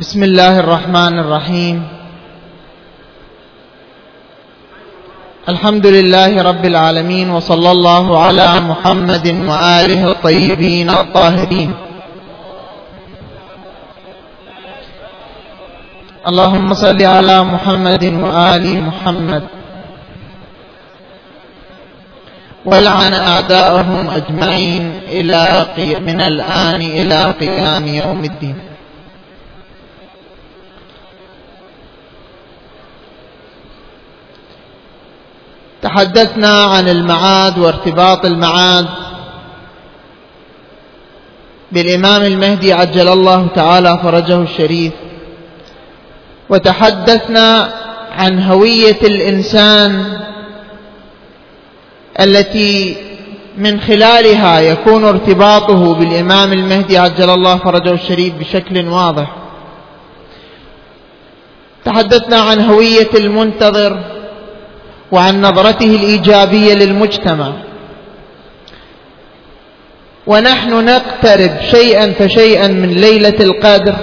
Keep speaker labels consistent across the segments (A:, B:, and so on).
A: بسم الله الرحمن الرحيم. الحمد لله رب العالمين وصلى الله على محمد وآله الطيبين الطاهرين. اللهم صل على محمد وآل محمد. ولعن أعداءهم أجمعين إلى من الآن إلى قيام يوم الدين. تحدثنا عن المعاد وارتباط المعاد. بالإمام المهدي عجل الله تعالى فرجه الشريف. وتحدثنا عن هوية الإنسان التي من خلالها يكون ارتباطه بالإمام المهدي عجل الله فرجه الشريف بشكل واضح. تحدثنا عن هوية المنتظر وعن نظرته الإيجابية للمجتمع. ونحن نقترب شيئا فشيئا من ليلة القدر.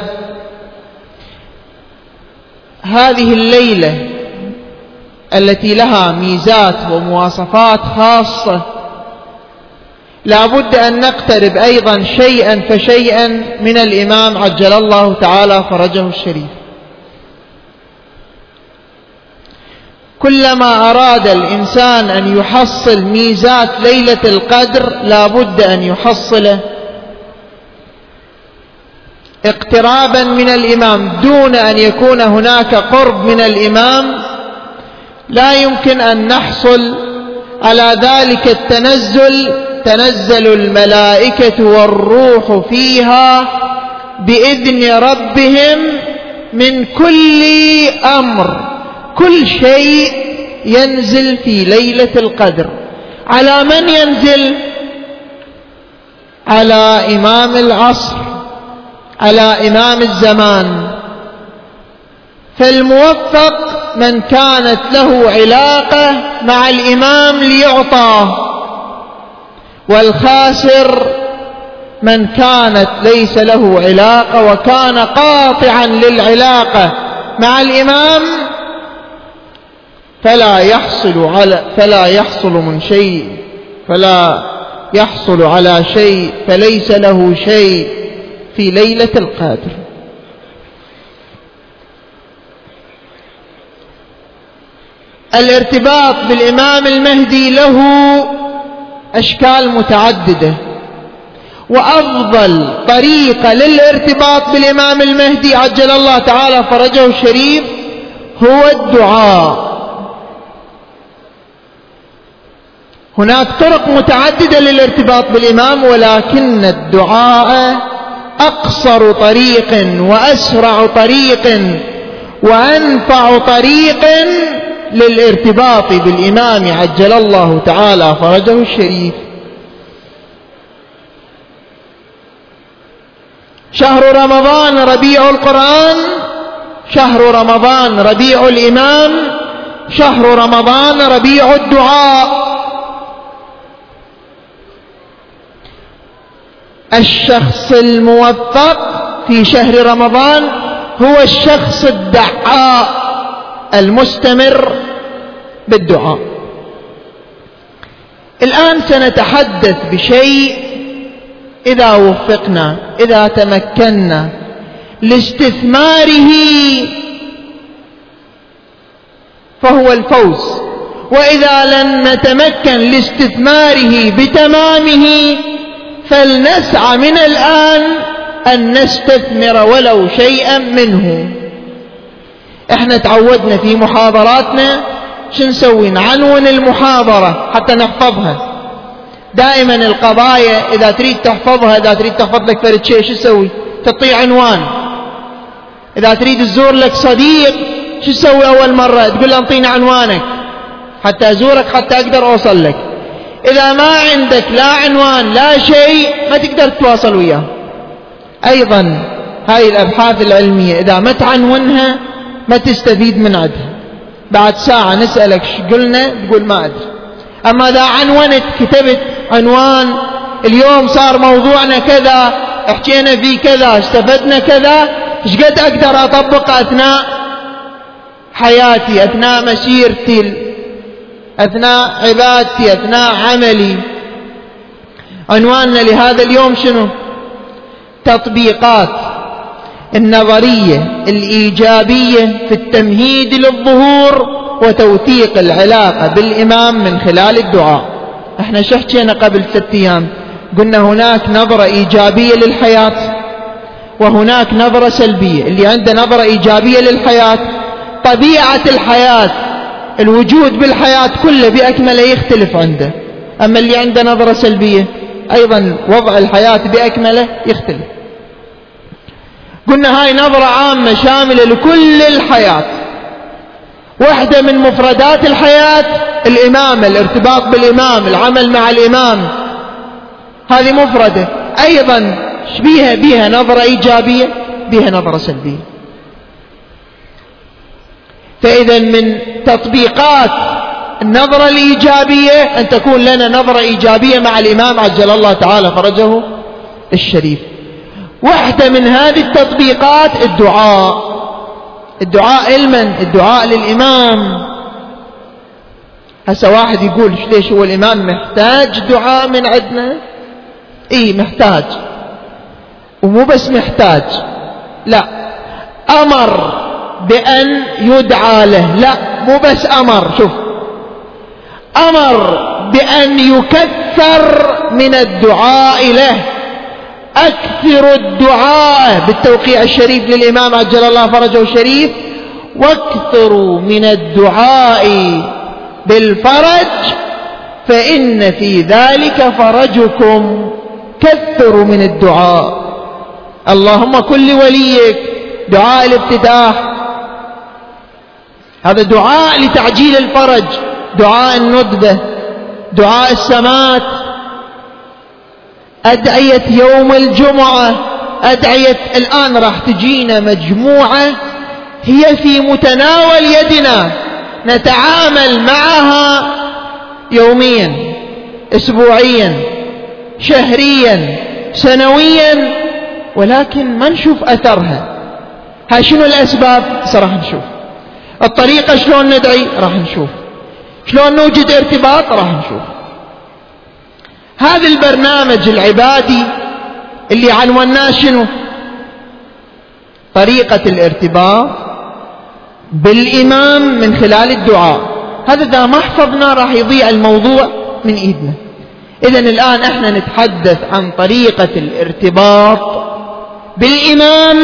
A: هذه الليلة التي لها ميزات ومواصفات خاصة لا بد أن نقترب أيضا شيئا فشيئا من الإمام عجل الله تعالى فرجه الشريف. كلما أراد الإنسان أن يحصل ميزات ليلة القدر لا بد أن يحصله. اقترابا من الإمام دون أن يكون هناك قرب من الإمام لا يمكن أن نحصل على ذلك التنزل. تنزل الملائكة والروح فيها بإذن ربهم من كل أمر. كل شيء ينزل في ليلة القدر. على من ينزل؟ على إمام العصر على إمام الزمان. فالموفق من كانت له علاقة مع الإمام ليعطاه والخاسر من كانت ليس له علاقة وكان قاطعا للعلاقة مع الإمام فلا يحصل على فلا يحصل من شيء. فلا يحصل على شيء. فليس له شيء في ليلة القدر. الارتباط بالإمام المهدي له أشكال متعددة. وأفضل طريقة للارتباط بالإمام المهدي عجل الله تعالى فرجه الشريف هو الدعاء. هناك طرق متعددة للارتباط بالإمام ولكن الدعاء أقصر طريق وأسرع طريق وأنفع طريق للارتباط بالإمام عجل الله تعالى فرجه الشريف. شهر رمضان ربيع القرآن شهر رمضان ربيع الإمام شهر رمضان ربيع الدعاء. الشخص الموفق في شهر رمضان هو الشخص الدعاء المستمر بالدعاء. الآن سنتحدث بشيء إذا وفقنا إذا تمكنا لاستثماره فهو الفوز. وإذا لم نتمكن لاستثماره بتمامه فلنسعى من الآن أن نستثمر ولو شيئا منه. إحنا تعودنا في محاضراتنا شو نسوي؟ نعنون المحاضرة حتى نحفظها. دائما القضايا إذا تريد تحفظها إذا تريد تحفظ لك فرد شيء شو تسوي؟ تعطيه عنوان. إذا تريد تزور لك صديق شو تسوي أول مرة؟ تقول له انطيني عنوانك. حتى أزورك حتى أقدر أوصل لك. إذا ما عندك لا عنوان لا شيء ما تقدر تتواصل وياه. أيضا هاي الأبحاث العلمية إذا ما تعنونها ما تستفيد من عندها بعد ساعة نسألك شو قلنا؟ تقول ما أدري. أما إذا عنونت كتبت عنوان اليوم صار موضوعنا كذا احكينا فيه كذا استفدنا كذا إيش قد أقدر أطبق أثناء حياتي أثناء مسيرتي أثناء عبادتي أثناء عملي. عنواننا لهذا اليوم شنو؟ تطبيقات النظرية الإيجابية في التمهيد للظهور وتوثيق العلاقة بالإمام من خلال الدعاء. إحنا شحكينا قبل ست أيام؟ قلنا هناك نظرة إيجابية للحياة وهناك نظرة سلبية. اللي عنده نظرة إيجابية للحياة طبيعة الحياة الوجود بالحياة كله بأكمله يختلف عنده. أما اللي عنده نظرة سلبية أيضا وضع الحياة بأكمله يختلف. قلنا هاي نظرة عامة شاملة لكل الحياة. واحدة من مفردات الحياة الإمامة الارتباط بالإمام العمل مع الإمام. هذه مفردة. أيضا بيها؟ بيها نظرة إيجابية بيها نظرة سلبية. فإذا من تطبيقات النظرة الإيجابية أن تكون لنا نظرة إيجابية مع الإمام عجل الله تعالى فرجه الشريف. واحدة من هذه التطبيقات الدعاء. الدعاء لمن الدعاء للإمام. هسه واحد يقول ليش هو الإمام محتاج دعاء من عندنا؟ إي محتاج. ومو بس محتاج لا أمر. بأن يدعى له. لا مو بس أمر شوف. أمر بأن يكثر من الدعاء له. أكثر الدعاء بالتوقيع الشريف للإمام عجل الله فرجه الشريف واكثروا من الدعاء بالفرج فإن في ذلك فرجكم كثروا من الدعاء. اللهم كل وليك دعاء الافتتاح هذا دعاء لتعجيل الفرج دعاء الندبة دعاء السمات. أدعية يوم الجمعة أدعية الآن راح تجينا مجموعة هي في متناول يدنا نتعامل معها يوميا اسبوعيا شهريا سنويا ولكن ما نشوف أثرها. ها شنو الأسباب؟ راح نشوف. الطريقة شلون ندعي؟ راح نشوف. شلون نوجد ارتباط؟ راح نشوف. هذا البرنامج العبادي اللي عنوناه شنو؟ طريقة الارتباط بالإمام من خلال الدعاء. هذا إذا ما حفظنا راح يضيع الموضوع من إيدنا. إذا الآن إحنا نتحدث عن طريقة الارتباط بالإمام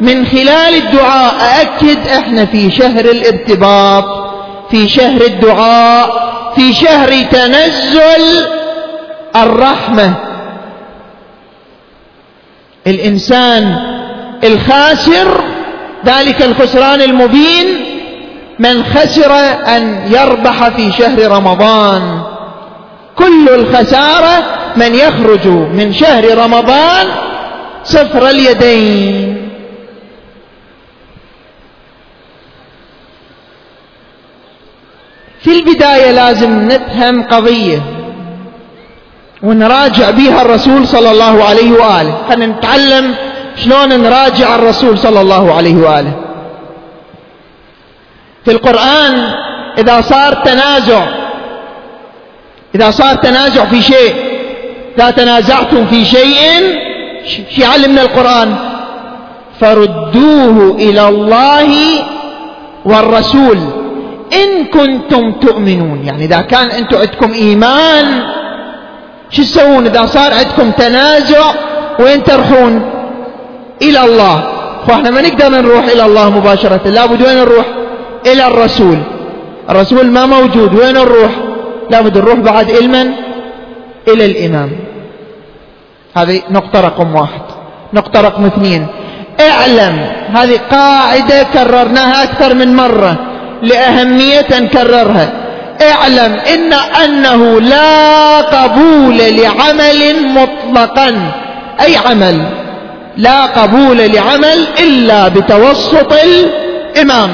A: من خلال الدعاء. أأكد إحنا في شهر الارتباط في شهر الدعاء في شهر تنزل الرحمة. الإنسان الخاسر ذلك الخسران المبين من خسر أن يربح في شهر رمضان. كل الخسارة من يخرج من شهر رمضان صفر اليدين. في البداية لازم نفهم قضية ونراجع بها الرسول صلى الله عليه وآله. خلينا نتعلم شلون نراجع الرسول صلى الله عليه وآله. في القرآن إذا صار تنازع إذا صار تنازع في شيء إذا تنازعتم في شيء يعلمنا القرآن. فردوه إلى الله والرسول. إن كنتم تؤمنون. يعني إذا كان أنتم عندكم إيمان شو تسوون؟ إذا صار عندكم تنازع وين تروحون؟ إلى الله. فإحنا ما نقدر نروح إلى الله مباشرة. لابد وين نروح؟ إلى الرسول. الرسول ما موجود. وين نروح؟ لابد نروح بعد علما إلى الإمام. هذه نقطة رقم واحد. نقطة رقم اثنين. اعلم. هذه قاعدة كررناها أكثر من مرة. لأهمية نكررها اعلم إن أنه لا قبول لعمل مطلقا. أي عمل؟ لا قبول لعمل إلا بتوسط الإمام.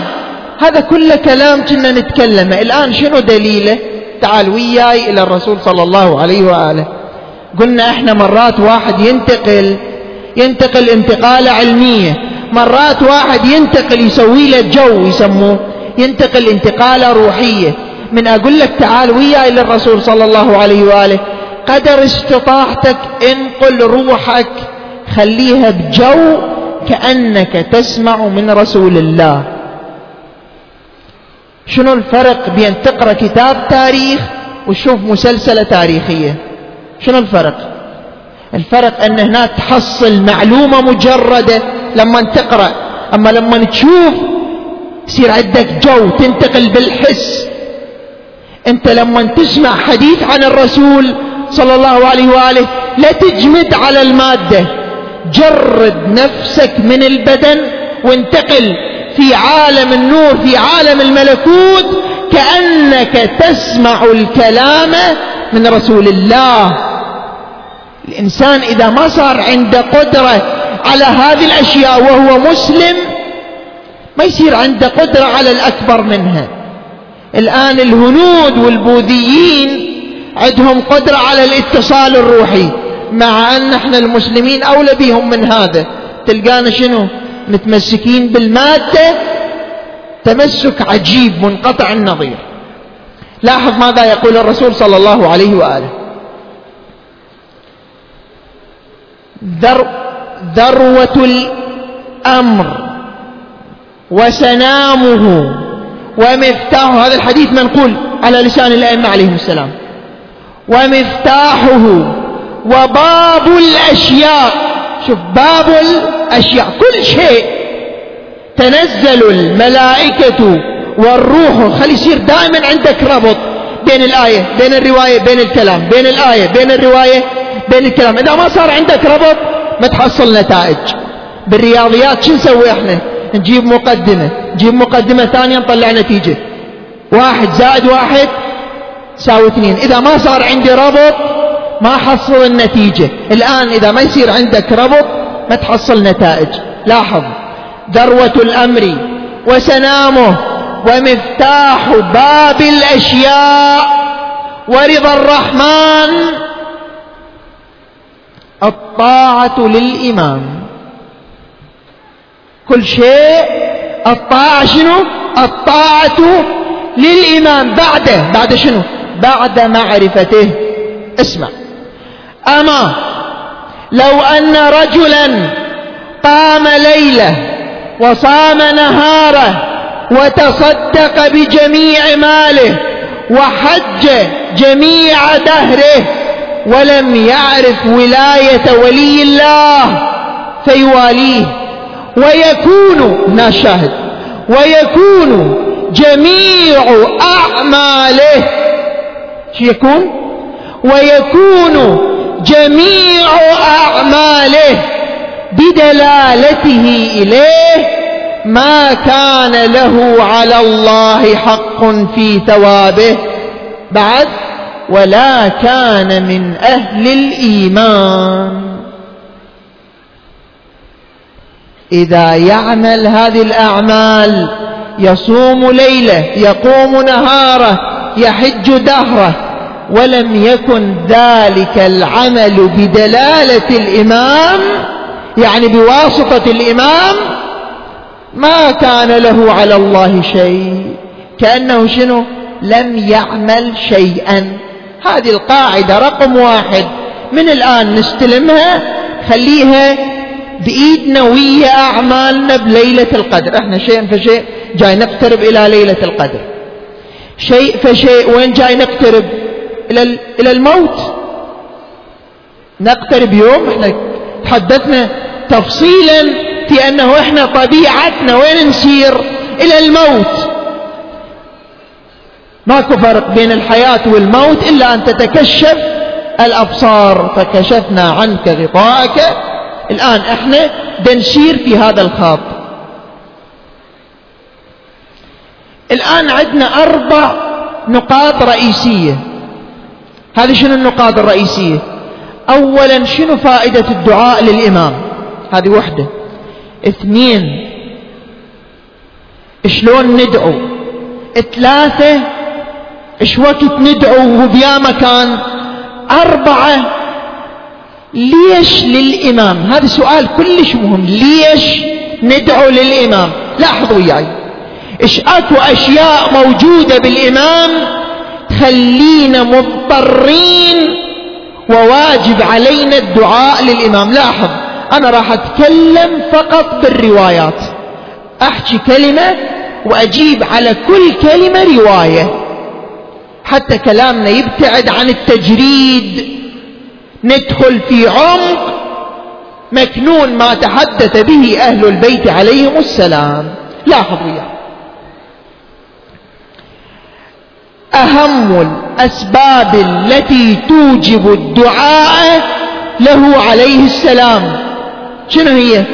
A: هذا كله كلام كنا نتكلمه الآن شنو دليله؟ تعال وياي إلى الرسول صلى الله عليه وآله. قلنا إحنا مرات واحد ينتقل ينتقل انتقالة علمية. مرات واحد ينتقل يسوي له جو يسموه ينتقل انتقالة روحية. من أقول لك تعال وياي للرسول صلى الله عليه وآله. قدر استطاعتك انقل روحك خليها بجو كأنك تسمع من رسول الله. شنو الفرق بين تقرأ كتاب تاريخ وتشوف مسلسلة تاريخية؟ شنو الفرق؟ الفرق أن هناك تحصل معلومة مجردة لما تقرأ. أما لما تشوف يصير عندك جو تنتقل بالحس. أنت لما تسمع حديث عن الرسول صلى الله عليه وآله لا تجمد على المادة. جرد نفسك من البدن وانتقل في عالم النور في عالم الملكوت كأنك تسمع الكلام من رسول الله. الإنسان إذا ما صار عنده قدرة على هذه الأشياء وهو مسلم ما يصير عنده قدرة على الأكبر منها. الآن الهنود والبوذيين عندهم قدرة على الاتصال الروحي مع أن إحنا المسلمين أولى بهم من هذا. تلقانا شنو؟ متمسكين بالمادة تمسك عجيب منقطع النظير. لاحظ ماذا يقول الرسول صلى الله عليه وآله. ذر ذروة الأمر. وسنامه. ومفتاح هذا الحديث منقول على لسان الأئمة عليهم السلام. ومفتاحه وباب الأشياء. شوف باب الأشياء كل شيء. تنزل الملائكة والروح. خلي يصير دائما عندك ربط بين الآية بين الرواية بين الكلام بين الآية بين الرواية بين الكلام. إذا ما صار عندك ربط ما تحصل نتائج. بالرياضيات شو نسوي إحنا؟ نجيب مقدمة نجيب مقدمة ثانية نطلع نتيجة. واحد زائد واحد ساوي اثنين. إذا ما صار عندي ربط ما حصل النتيجة. الآن إذا ما يصير عندك ربط ما تحصل نتائج. لاحظ. ذروة الأمر وسنامه ومفتاح باب الأشياء ورضا الرحمن الطاعة للإمام. كل شيء الطاعة شنو؟ الطاعة للإمام. بعده بعد شنو؟ بعد معرفته. اسمع. أما لو أن رجلا قام ليلة وصام نهاره وتصدق بجميع ماله وحج جميع دهره ولم يعرف ولاية ولي الله فيواليه. ويكون هنا شاهد ويكون جميع أعماله شو يكون؟ ويكون جميع أعماله بدلالته إليه ما كان له على الله حق في ثوابه بعد ولا كان من أهل الإيمان. إذا يعمل هذه الأعمال يصوم ليلة يقوم نهاره يحج دهره ولم يكن ذلك العمل بدلالة الإمام يعني بواسطة الإمام ما كان له على الله شيء. كأنه شنو؟ لم يعمل شيئا. هذه القاعدة رقم واحد. من الآن نستلمها خليها بإيدنا ويا أعمالنا بليلة القدر. إحنا شيء فشيء جاي نقترب إلى ليلة القدر. شيء فشيء وين جاي نقترب؟ إلى, إلى الموت. نقترب يوم إحنا تحدثنا تفصيلا في أنه إحنا طبيعتنا وين نسير إلى الموت. ماكو فرق بين الحياة والموت إلا أن تتكشف الأبصار. فكشفنا عنك غطاءك الآن إحنا بنسير في هذا الخط الآن عندنا أربع نقاط رئيسية. هذه شنو النقاط الرئيسية؟ أولا شنو فائدة الدعاء للإمام؟ هذه وحدة. اثنين شلون ندعو؟ ثلاثة إيش وقت ندعو وبيا مكان؟ أربعة ليش للإمام؟ هذا سؤال كلش مهم. ليش ندعو للإمام؟ لاحظوا وياي. إيش أكو أشياء موجودة بالإمام تخلينا مضطرين وواجب علينا الدعاء للإمام. لاحظ أنا راح أتكلم فقط بالروايات أحكي كلمة وأجيب على كل كلمة رواية. حتى كلامنا يبتعد عن التجريد. ندخل في عمق مكنون ما تحدث به أهل البيت عليهم السلام. لاحظوا يعني. أهم الأسباب التي توجب الدعاء له عليه السلام. شنو هي؟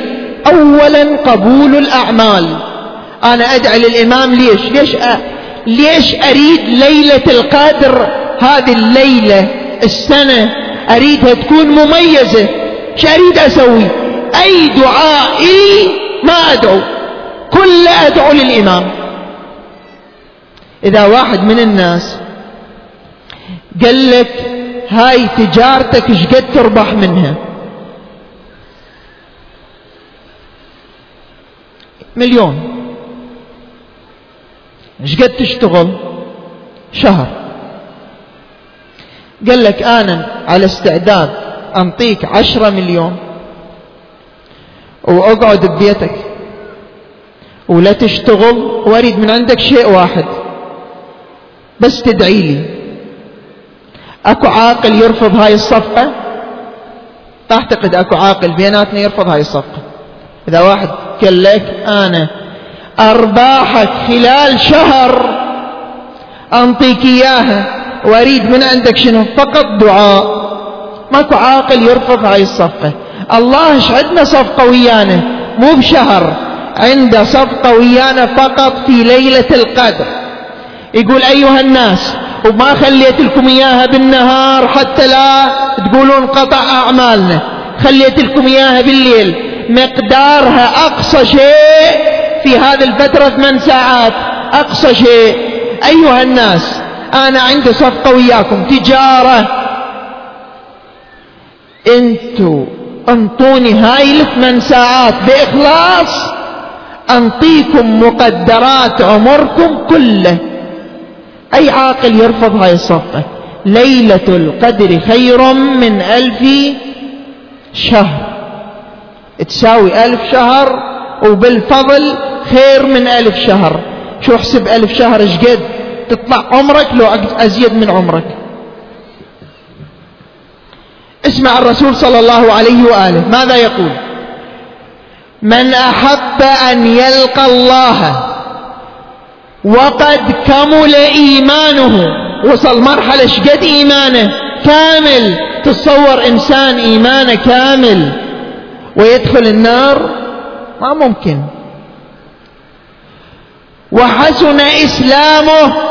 A: أولا قبول الأعمال. أنا أدعي للإمام ليش؟ ليش أ... ليش أريد ليلة القدر؟ هذه الليلة السنة أريدها تكون مميزة. إيش أريد أسوي؟ أي دعاء إلي ما أدعو. كل أدعو للإمام. إذا واحد من الناس قال لك هاي تجارتك إيش قد تربح منها؟ مليون. إيش قد تشتغل؟ شهر. قال لك آنا على استعداد أنطيك عشرة مليون. وأقعد ببيتك. ولا تشتغل وأريد من عندك شيء واحد. بس تدعي لي. أكو عاقل يرفض هاي الصفقة؟ أعتقد أكو عاقل بيناتنا يرفض هاي الصفقة. إذا واحد قال لك آنا أرباحك خلال شهر أنطيك إياها. واريد من عندك شنو؟ فقط دعاء. ماكو عاقل يرفض هاي الصفقة. الله إيش عندنا صفقة ويانا؟ مو بشهر. عنده صفقة ويانا فقط في ليلة القدر. يقول أيها الناس وما خليت لكم إياها بالنهار حتى لا تقولون قطع أعمالنا. خليت لكم إياها بالليل. مقدارها أقصى شيء في هذه الفترة ثمان ساعات. أقصى شيء. أيها الناس أنا عندي صفقة وياكم تجارة. أنتوا أنطوني هاي الثمان ساعات بإخلاص أنطيكم مقدرات عمركم كله. أي عاقل يرفض هاي الصفقة؟ ليلة القدر خير من ألف شهر. تساوي ألف شهر وبالفضل خير من ألف شهر. شو أحسب ألف شهر؟ إيش قد؟ تطلع عمرك لو أزيد من عمرك. اسمع الرسول صلى الله عليه وآله. ماذا يقول؟ من أحب أن يلقى الله وقد كمل إيمانه. وصل مرحلة شقد إيمانه؟ كامل. تصور إنسان إيمانه كامل. ويدخل النار؟ ما ممكن. وحسن إسلامه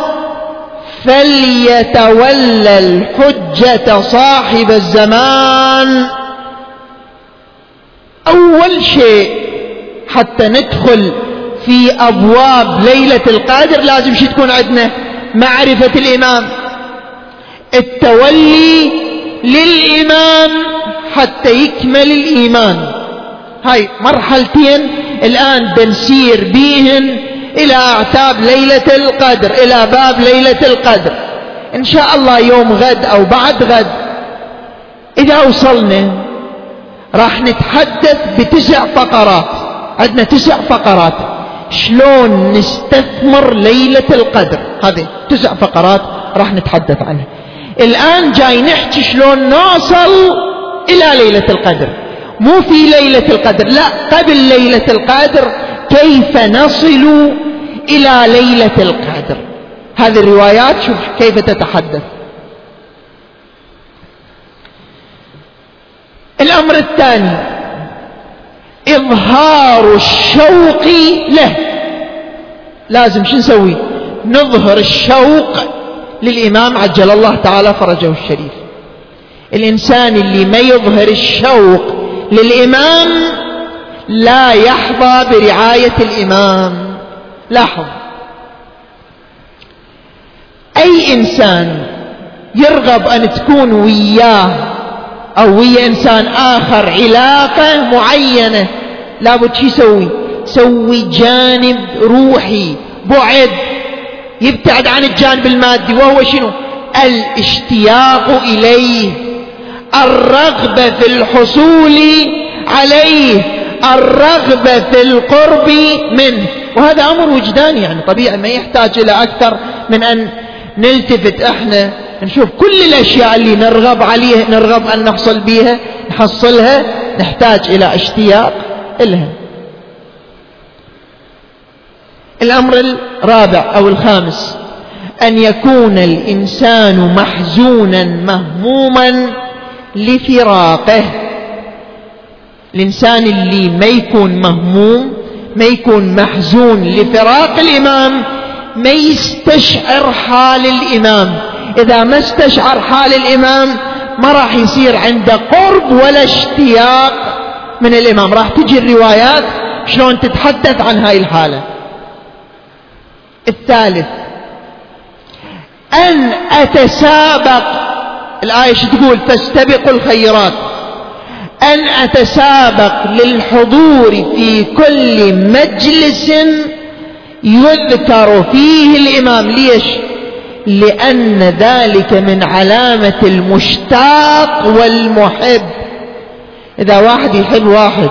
A: فليتولى الحجة صاحب الزمان. أول شيء حتى ندخل في أبواب ليلة القادر لازم شي تكون عندنا؟ معرفة الإمام. التولي للإمام حتى يكمل الإيمان. هاي مرحلتين الآن بنسير بيهن. إلى أعتاب ليلة القدر إلى باب ليلة القدر. إن شاء الله يوم غد أو بعد غد إذا وصلنا راح نتحدث بتسع فقرات. عندنا تسع فقرات. شلون نستثمر ليلة القدر؟ هذه تسع فقرات راح نتحدث عنها. الآن جاي نحكي شلون نوصل إلى ليلة القدر. مو في ليلة القدر لا قبل ليلة القدر كيف نصل إلى ليلة القدر؟ هذه الروايات شوف كيف تتحدث. الأمر الثاني إظهار الشوق له. لازم شو نسوي؟ نظهر الشوق للإمام عجل الله تعالى فرجه الشريف. الإنسان اللي ما يظهر الشوق للإمام لا يحظى برعاية الإمام. لاحظ. أي إنسان يرغب أن تكون وياه أو ويا إنسان آخر علاقة معينة لابد شو يسوي؟ سوي جانب روحي بعد. يبتعد عن الجانب المادي وهو شنو؟ الاشتياق إليه. الرغبة في الحصول عليه. الرغبة في القرب منه. وهذا أمر وجداني يعني طبيعي ما يحتاج إلى أكثر من أن نلتفت إحنا نشوف كل الأشياء اللي نرغب عليها نرغب أن نحصل بها نحصلها نحتاج إلى اشتياق إلها. الأمر الرابع أو الخامس أن يكون الإنسان محزونا مهموما لفراقه. الإنسان اللي ما يكون مهموم ما يكون محزون لفراق الإمام ما يستشعر حال الإمام. إذا ما استشعر حال الإمام ما راح يصير عنده قرب ولا اشتياق من الإمام. راح تجي الروايات شلون تتحدث عن هاي الحالة. الثالث أن أتسابق. الآية شو تقول؟ فاستبقوا الخيرات. أن أتسابق للحضور في كل مجلس يذكر فيه الإمام. ليش؟ لأن ذلك من علامة المشتاق والمحب. إذا واحد يحب واحد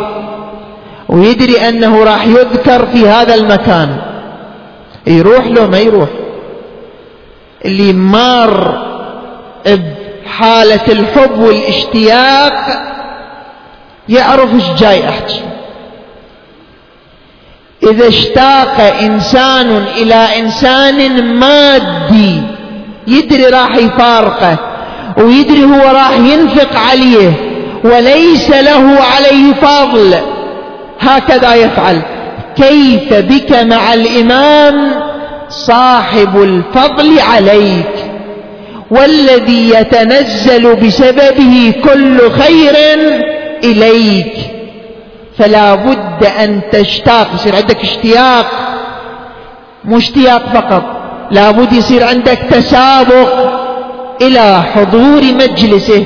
A: ويدري أنه راح يذكر في هذا المكان يروح له ما يروح. اللي مار بحالة الحب والاشتياق يعرف إيش جاي أحكي. إذا اشتاق إنسان إلى إنسان مادي يدري راح يفارقه ويدري هو راح ينفق عليه وليس له عليه فضل. هكذا يفعل. كيف بك مع الإمام صاحب الفضل عليك؟ والذي يتنزل بسببه كل خير إليك. فلا بد أن تشتاق يصير عندك اشتياق. مو اشتياق فقط لا بد يصير عندك تسابق إلى حضور مجلسه.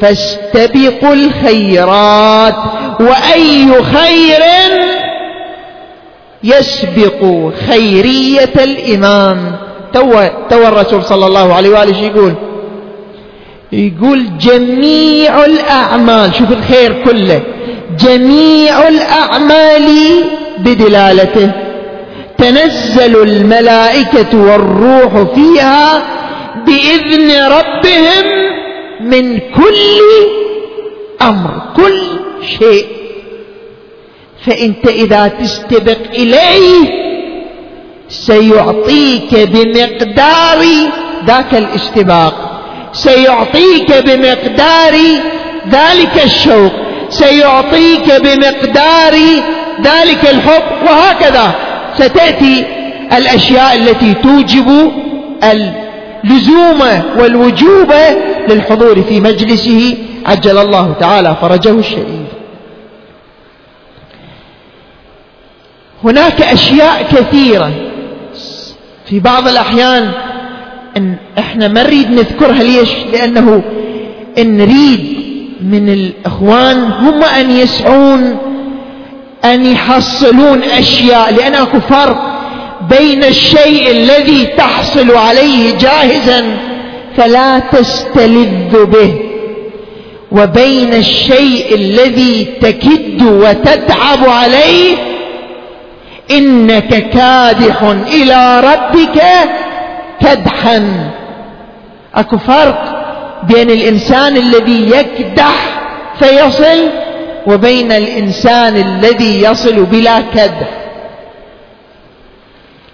A: فاستبقوا الخيرات وأي خير يسبق خيرية الإمام. تو, تو الرسول صلى الله عليه وآله يقول؟ يقول جميع الأعمال شوف الخير كله. جميع الأعمال بدلالته. تنزل الملائكة والروح فيها بإذن ربهم من كل أمر كل شيء. فإنت إذا تستبق إليه سيعطيك بمقدار ذاك الاستباق سيعطيك بمقدار ذلك الشوق سيعطيك بمقدار ذلك الحب وهكذا ستأتي الأشياء التي توجب اللزوم والوجوب للحضور في مجلسه عجل الله تعالى فرجه الشريف. هناك أشياء كثيرة في بعض الأحيان إن إحنا ما نريد نذكرها ليش؟ لأنه إن نريد من الإخوان هم أن يسعون أن يحصلون أشياء لأن أكو فرق بين الشيء الذي تحصل عليه جاهزا فلا تستلذ به وبين الشيء الذي تكد وتتعب عليه إنك كادح إلى ربك كدحا اكو فرق بين الانسان الذي يكدح فيصل وبين الانسان الذي يصل بلا كدح.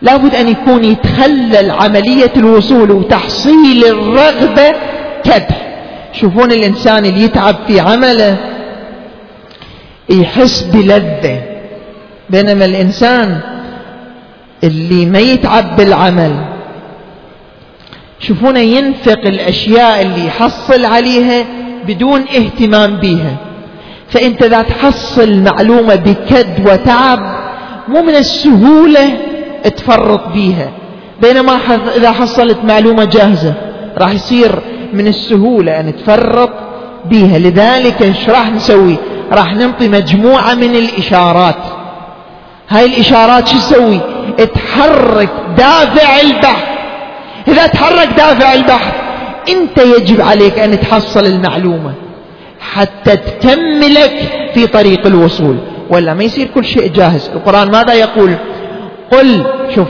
A: لابد أن يكون يتخلل عملية الوصول وتحصيل الرغبة كدح. شوفون الإنسان اللي يتعب في عمله يحس بلذة. بينما الإنسان اللي ما يتعب بالعمل شوفونه ينفق الأشياء اللي يحصل عليها بدون اهتمام بها فأنت إذا تحصل معلومة بكد وتعب مو من السهولة تفرط بيها. بينما إذا حصلت معلومة جاهزة راح يصير من السهولة أن تفرط بيها. لذلك إيش راح نسوي؟ راح نعطي مجموعة من الإشارات. هاي الإشارات شو تسوي؟ تحرك دافع البحث. إذا تحرك دافع البحث أنت يجب عليك أن تحصل المعلومة حتى تكملك في طريق الوصول. ولا ما يصير كل شيء جاهز. القرآن ماذا يقول؟ قل شوف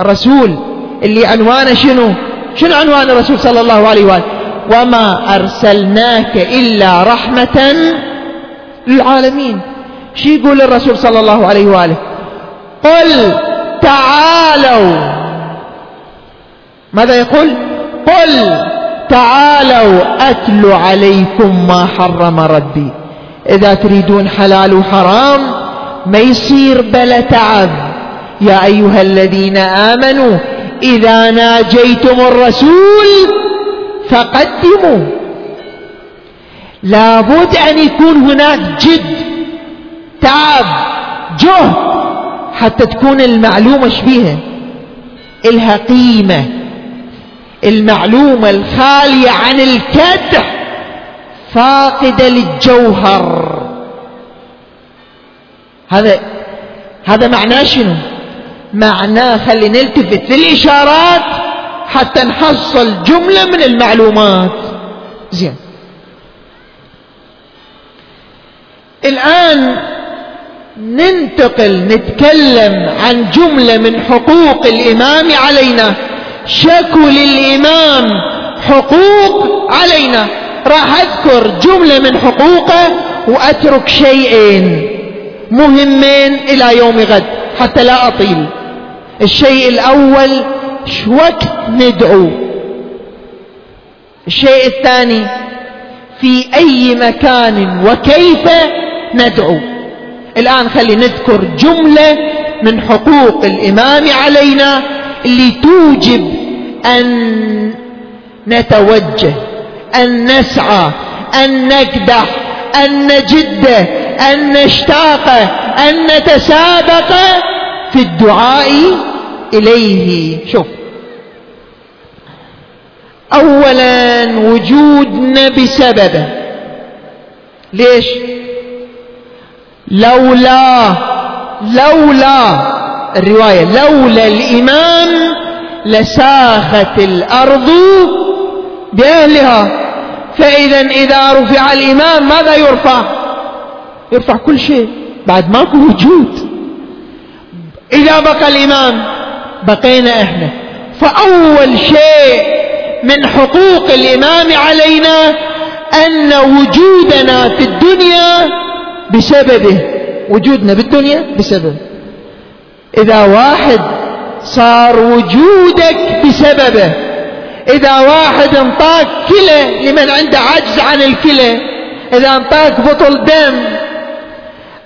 A: الرسول اللي عنوانه شنو؟ شنو عنوان الرسول صلى الله عليه وآله؟ وما أرسلناك إلا رحمة للعالمين. شي يقول الرسول صلى الله عليه وآله؟ قل تعالوا. ماذا يقول؟ قل تعالوا أتل عليكم ما حرم ربي. إذا تريدون حلال وحرام ما يصير بلا تعب. يا أيها الذين آمنوا إذا ناجيتم الرسول فقدموا. لابد أن يكون هناك جد تعب جهد حتى تكون المعلومة شبيها إلها قيمة المعلومة الخالية عن الكدح فاقدة للجوهر. هذا هذا معناه شنو؟ معناه خلي نلتفت للإشارات حتى نحصل جملة من المعلومات. زين. الآن ننتقل نتكلم عن جملة من حقوق الإمام علينا. شكو للإمام حقوق علينا. راح أذكر جملة من حقوقه وأترك شيئين مهمين إلى يوم غد حتى لا أطيل. الشيء الأول وقت ندعو. الشيء الثاني في أي مكان وكيف ندعو. الآن خلي نذكر جملة من حقوق الإمام علينا اللي توجب أن نتوجه أن نسعى أن نكدح أن نجد أن نشتاق أن نتسابق في الدعاء إليه. شوف. أولا وجودنا بسببه ليش؟ لولا لولا الرواية لولا الإمام لساخت الأرض بأهلها. فإذا إذا رفع الإمام ماذا يرفع؟ يرفع كل شيء بعد ماكو وجود. إذا بقى الإمام بقينا إحنا. فأول شيء من حقوق الإمام علينا أن وجودنا في الدنيا بسببه. وجودنا بالدنيا بسبب إذا واحد صار وجودك بسببه. إذا واحد انطاك كلى لمن عنده عجز عن الكلى. إذا انطاك بطل دم.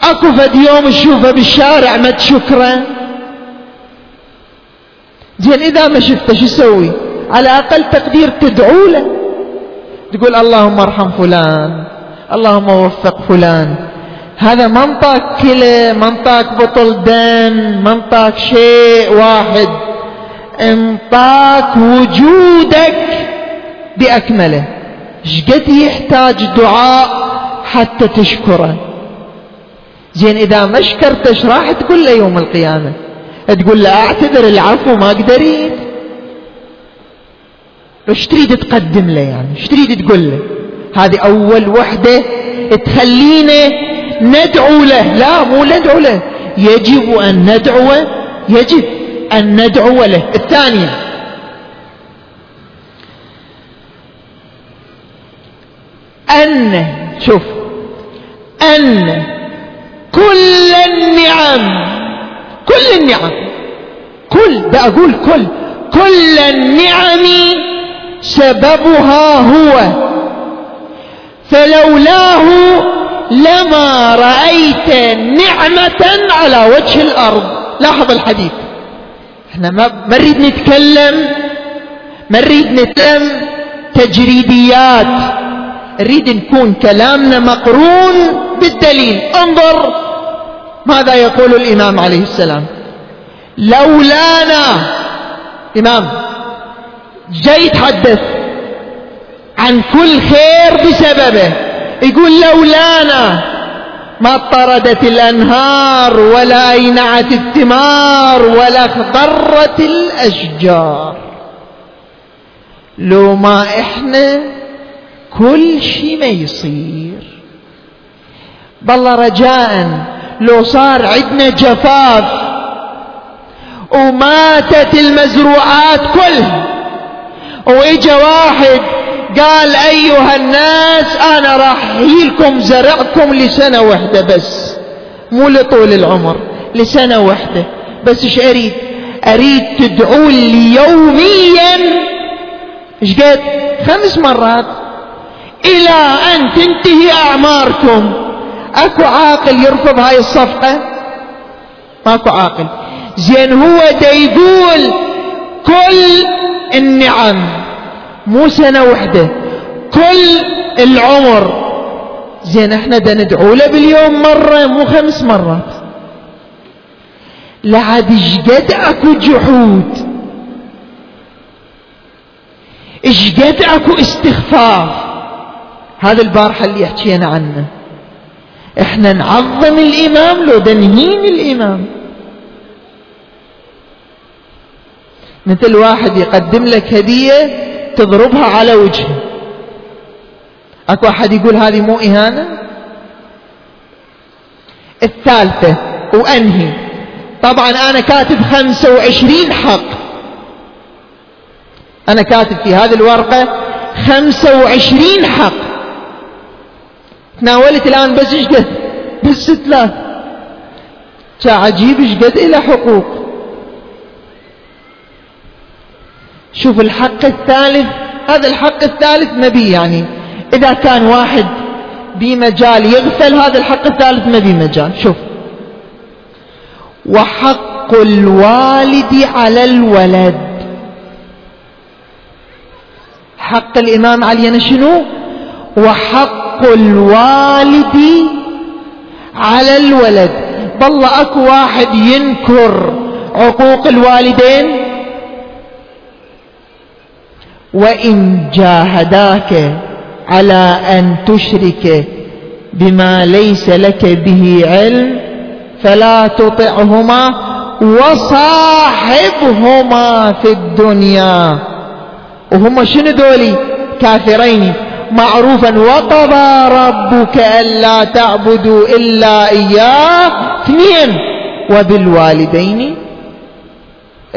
A: أكو فد يوم تشوفه بالشارع ما تشكره. زين إذا ما شفته شو تسوي على أقل تقدير تدعو له. تقول اللهم ارحم فلان اللهم وفق فلان. هذا منطق كلى منطق بطل دم منطق شيء واحد. انطاك وجودك بأكمله. شقد يحتاج دعاء حتى تشكره. زين إذا ما شكرته راح تقول له يوم القيامة. تقول له أعتذر العفو ما قدرت إيش تريد تقدم له يعني؟ إيش تريد تقول له؟ هذه أول وحدة تخلينا ندعو له. لا مو ندعو له. يجب أن ندعو يجب أن ندعو له. الثانية أن شوف أن كل النعم كل النعم كل بقول كل كل النعم سببها هو. فلولاه لما رأيت نعمة على وجه الأرض. لاحظ الحديث. إحنا ما نريد نتكلم ما نريد نتكلم تجريديات. نريد نكون كلامنا مقرون بالدليل. انظر ماذا يقول الإمام عليه السلام. لولانا. إمام جاي يتحدث عن كل خير بسببه. يقول لولانا ما طردت الأنهار ولا أينعت الثمار ولا اخضرت الأشجار. لو ما إحنا كل شيء ما يصير. بالله رجاء لو صار عندنا جفاف وماتت المزروعات كلها واجا واحد قال أيها الناس أنا راح احيلكم زرعكم لسنة واحدة بس. مو لطول العمر لسنة واحدة بس. إيش أريد؟ أريد تدعون لي يوميا. إيش قد؟ خمس مرات. إلى أن تنتهي أعماركم. أكو عاقل يرفض هاي الصفقة؟ ماكو عاقل. زين هو دا يقول كل النعم. مو سنة واحدة. كل العمر زين إحنا دا ندعو له باليوم مرة مو خمس مرات. لعد اشقد اكو جحود. اشقد اكو استخفاف. هذا البارحة اللي حكينا عنه. إحنا نعظم الإمام لو دا نهين الإمام. مثل واحد يقدم لك هدية تضربها على وجهه. أكو أحد يقول هذه مو إهانة؟ الثالثة وأنهي. طبعا أنا كاتب خمسة وعشرين حق. أنا كاتب في هذه خمسة وعشرين حق. تناولت الآن بس إيش قد؟ بس ثلاث. عجيب إيش قد إلى حقوق. شوف الحق الثالث هذا الحق الثالث نبي يعني. إذا كان واحد بمجال يغفل هذا الحق الثالث ما بمجال. شوف. وحق الوالد على الولد. حق الإمام علي شنو؟ وحق الوالد على الولد. بالله أكو واحد ينكر عقوق الوالدين؟ وإن جاهداك على أن تشرك بما ليس لك به علم فلا تطعهما وصاحبهما في الدنيا. وهم شنو دولي؟ كافرين. معروفا وقضى ربك ألا تعبدوا إلا إياه اثنين. وبالوالدين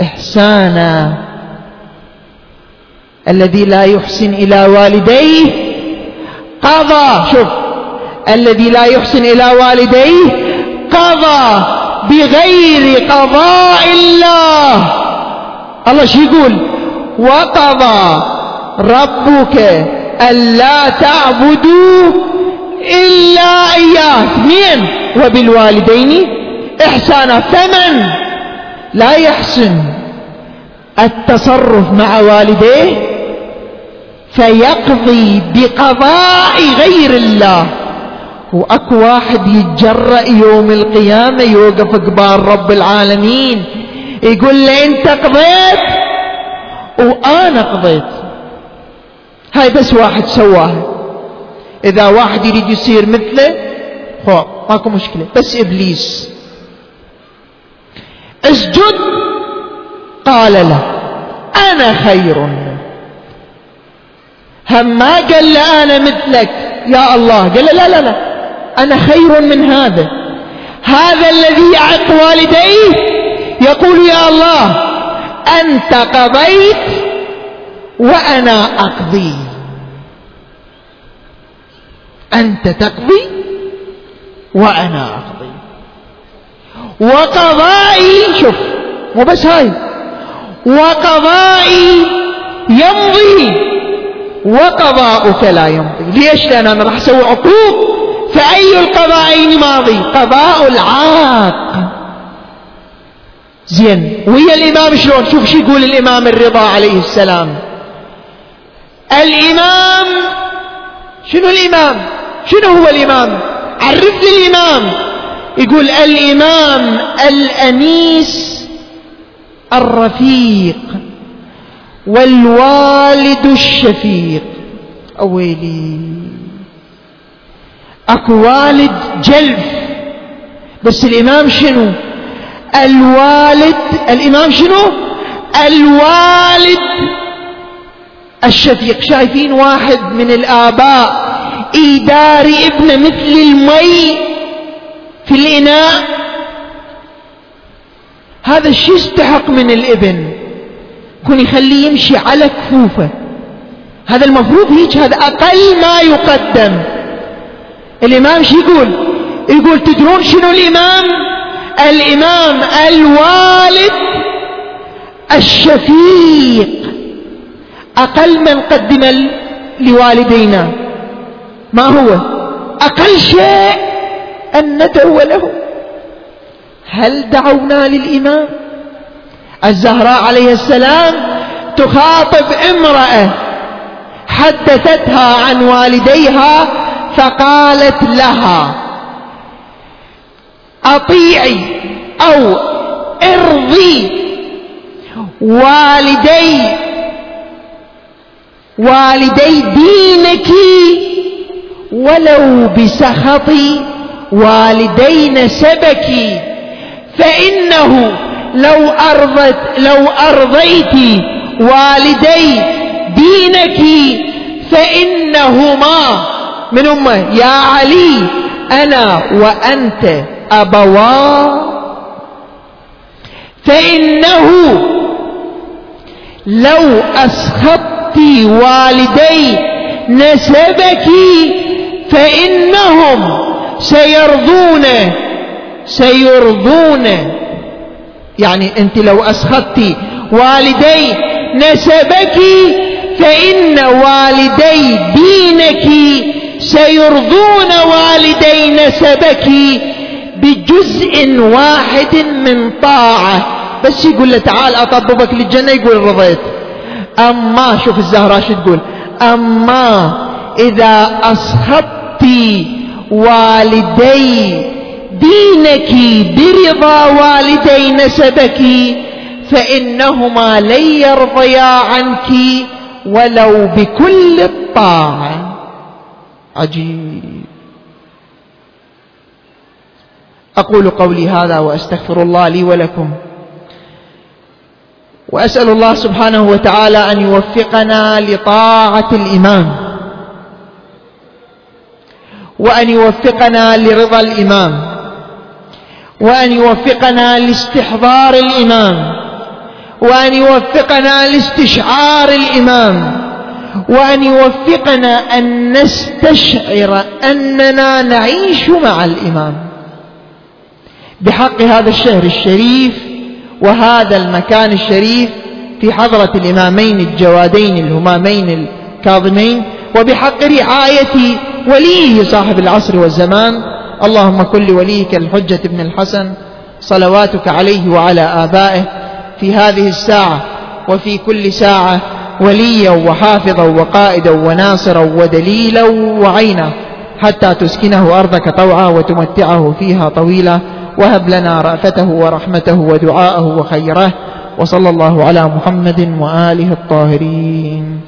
A: إحسانا. الذي لا يحسن إلى والديه. قضى شوف الذي لا يحسن إلى والديه قضى بغير قضاء الله. الله شو يقول؟ وقضى ربك ألا تعبدوا إلا إياه. اثنين وبالوالدين إحسانا فمن لا يحسن التصرف مع والديه. فيقضي بقضاء غير الله. وأكو واحد يتجرأ يوم القيامة يوقف قبال رب العالمين يقول له أنت قضيت؟ وأنا قضيت. هاي بس واحد سواها. إذا واحد يريد يصير مثله هو ماكو مشكلة بس إبليس. اسجد قال له أنا خير. هم ما قال له أنا مثلك يا الله. قال له لا لا لا. أنا خير من هذا. هذا الذي يعق والديه. يقول يا الله أنت قضيت وأنا أقضي. أنت تقضي وأنا أقضي. وقضائي شوف مو بس هاي. وقضائي يمضي. وقضاؤك لا يمضي. ليش؟ لأن أنا راح أسوي عقوق فأي القضاءين ماضي؟ قضاء العاق. زين. ويا الإمام شلون؟ شوف شو يقول الإمام الرضا عليه السلام. الإمام شنو الإمام؟ شنو هو الإمام؟ عرف لي الإمام. يقول الإمام الأنيس الرفيق. والوالد الشفيق. أويلي. أكو والد جلف. بس الإمام شنو؟ الوالد الإمام شنو؟ الوالد الشفيق. شايفين واحد من الآباء إيدار ابن مثل المي في الإناء؟ هذا الشيء يستحق من الإبن؟ يكون يخليه يمشي على كفوفه. هذا المفروض هيك هذا أقل ما يقدم. الإمام شو يقول؟ يقول تدرون شنو الإمام؟ الإمام الوالد الشفيق. أقل من قدم لوالدينا. ما هو؟ أقل شيء أن ندعو له. هل دعونا للإمام؟ الزهراء عليه السلام تخاطب امرأة حدثتها عن والديها فقالت لها أطيعي أو ارضي والدي والدي دينك ولو بسخط والدي نسبك فإنه لو أرضت لو أرضيت والدي دينك فإنهما من أمة يا علي أنا وأنت أبوا. فإنه لو أسخطت والدي نسبك فإنهم سيرضون سيرضون. يعني أنت لو أسخطت والدي نسبك فإن والدي دينك سيرضون والدي نسبك بجزء واحد من طاعة. بس يقول له تعال أطببك للجنة يقول رضيت. أما شوف الزهراء شو تقول؟ أما إذا أصحبت والدي دينك برضا والدي نسبك فإنهما لن يرضيا عنك ولو بكل الطاعة. عجيب. أقول قولي هذا وأستغفر الله لي ولكم. وأسأل الله سبحانه وتعالى أن يوفقنا لطاعة الإمام. وأن يوفقنا لرضا الإمام. وأن يوفقنا لاستحضار الإمام وأن يوفقنا لاستشعار الإمام وأن يوفقنا أن نستشعر أننا نعيش مع الإمام. بحق هذا الشهر الشريف وهذا المكان الشريف في حضرة الإمامين الجوادين الهمامين الكاظمين وبحق رعاية وليه صاحب العصر والزمان اللهم كن لوليك الحجة بن الحسن صلواتك عليه وعلى آبائه في هذه الساعة وفي كل ساعة وليا وحافظا وقائدا وناصرا ودليلا وعينا حتى تسكنه أرضك طوعا وتمتعه فيها طويلا. وهب لنا رأفته ورحمته ودعاءه وخيره. وصلى الله على محمد وآله الطاهرين.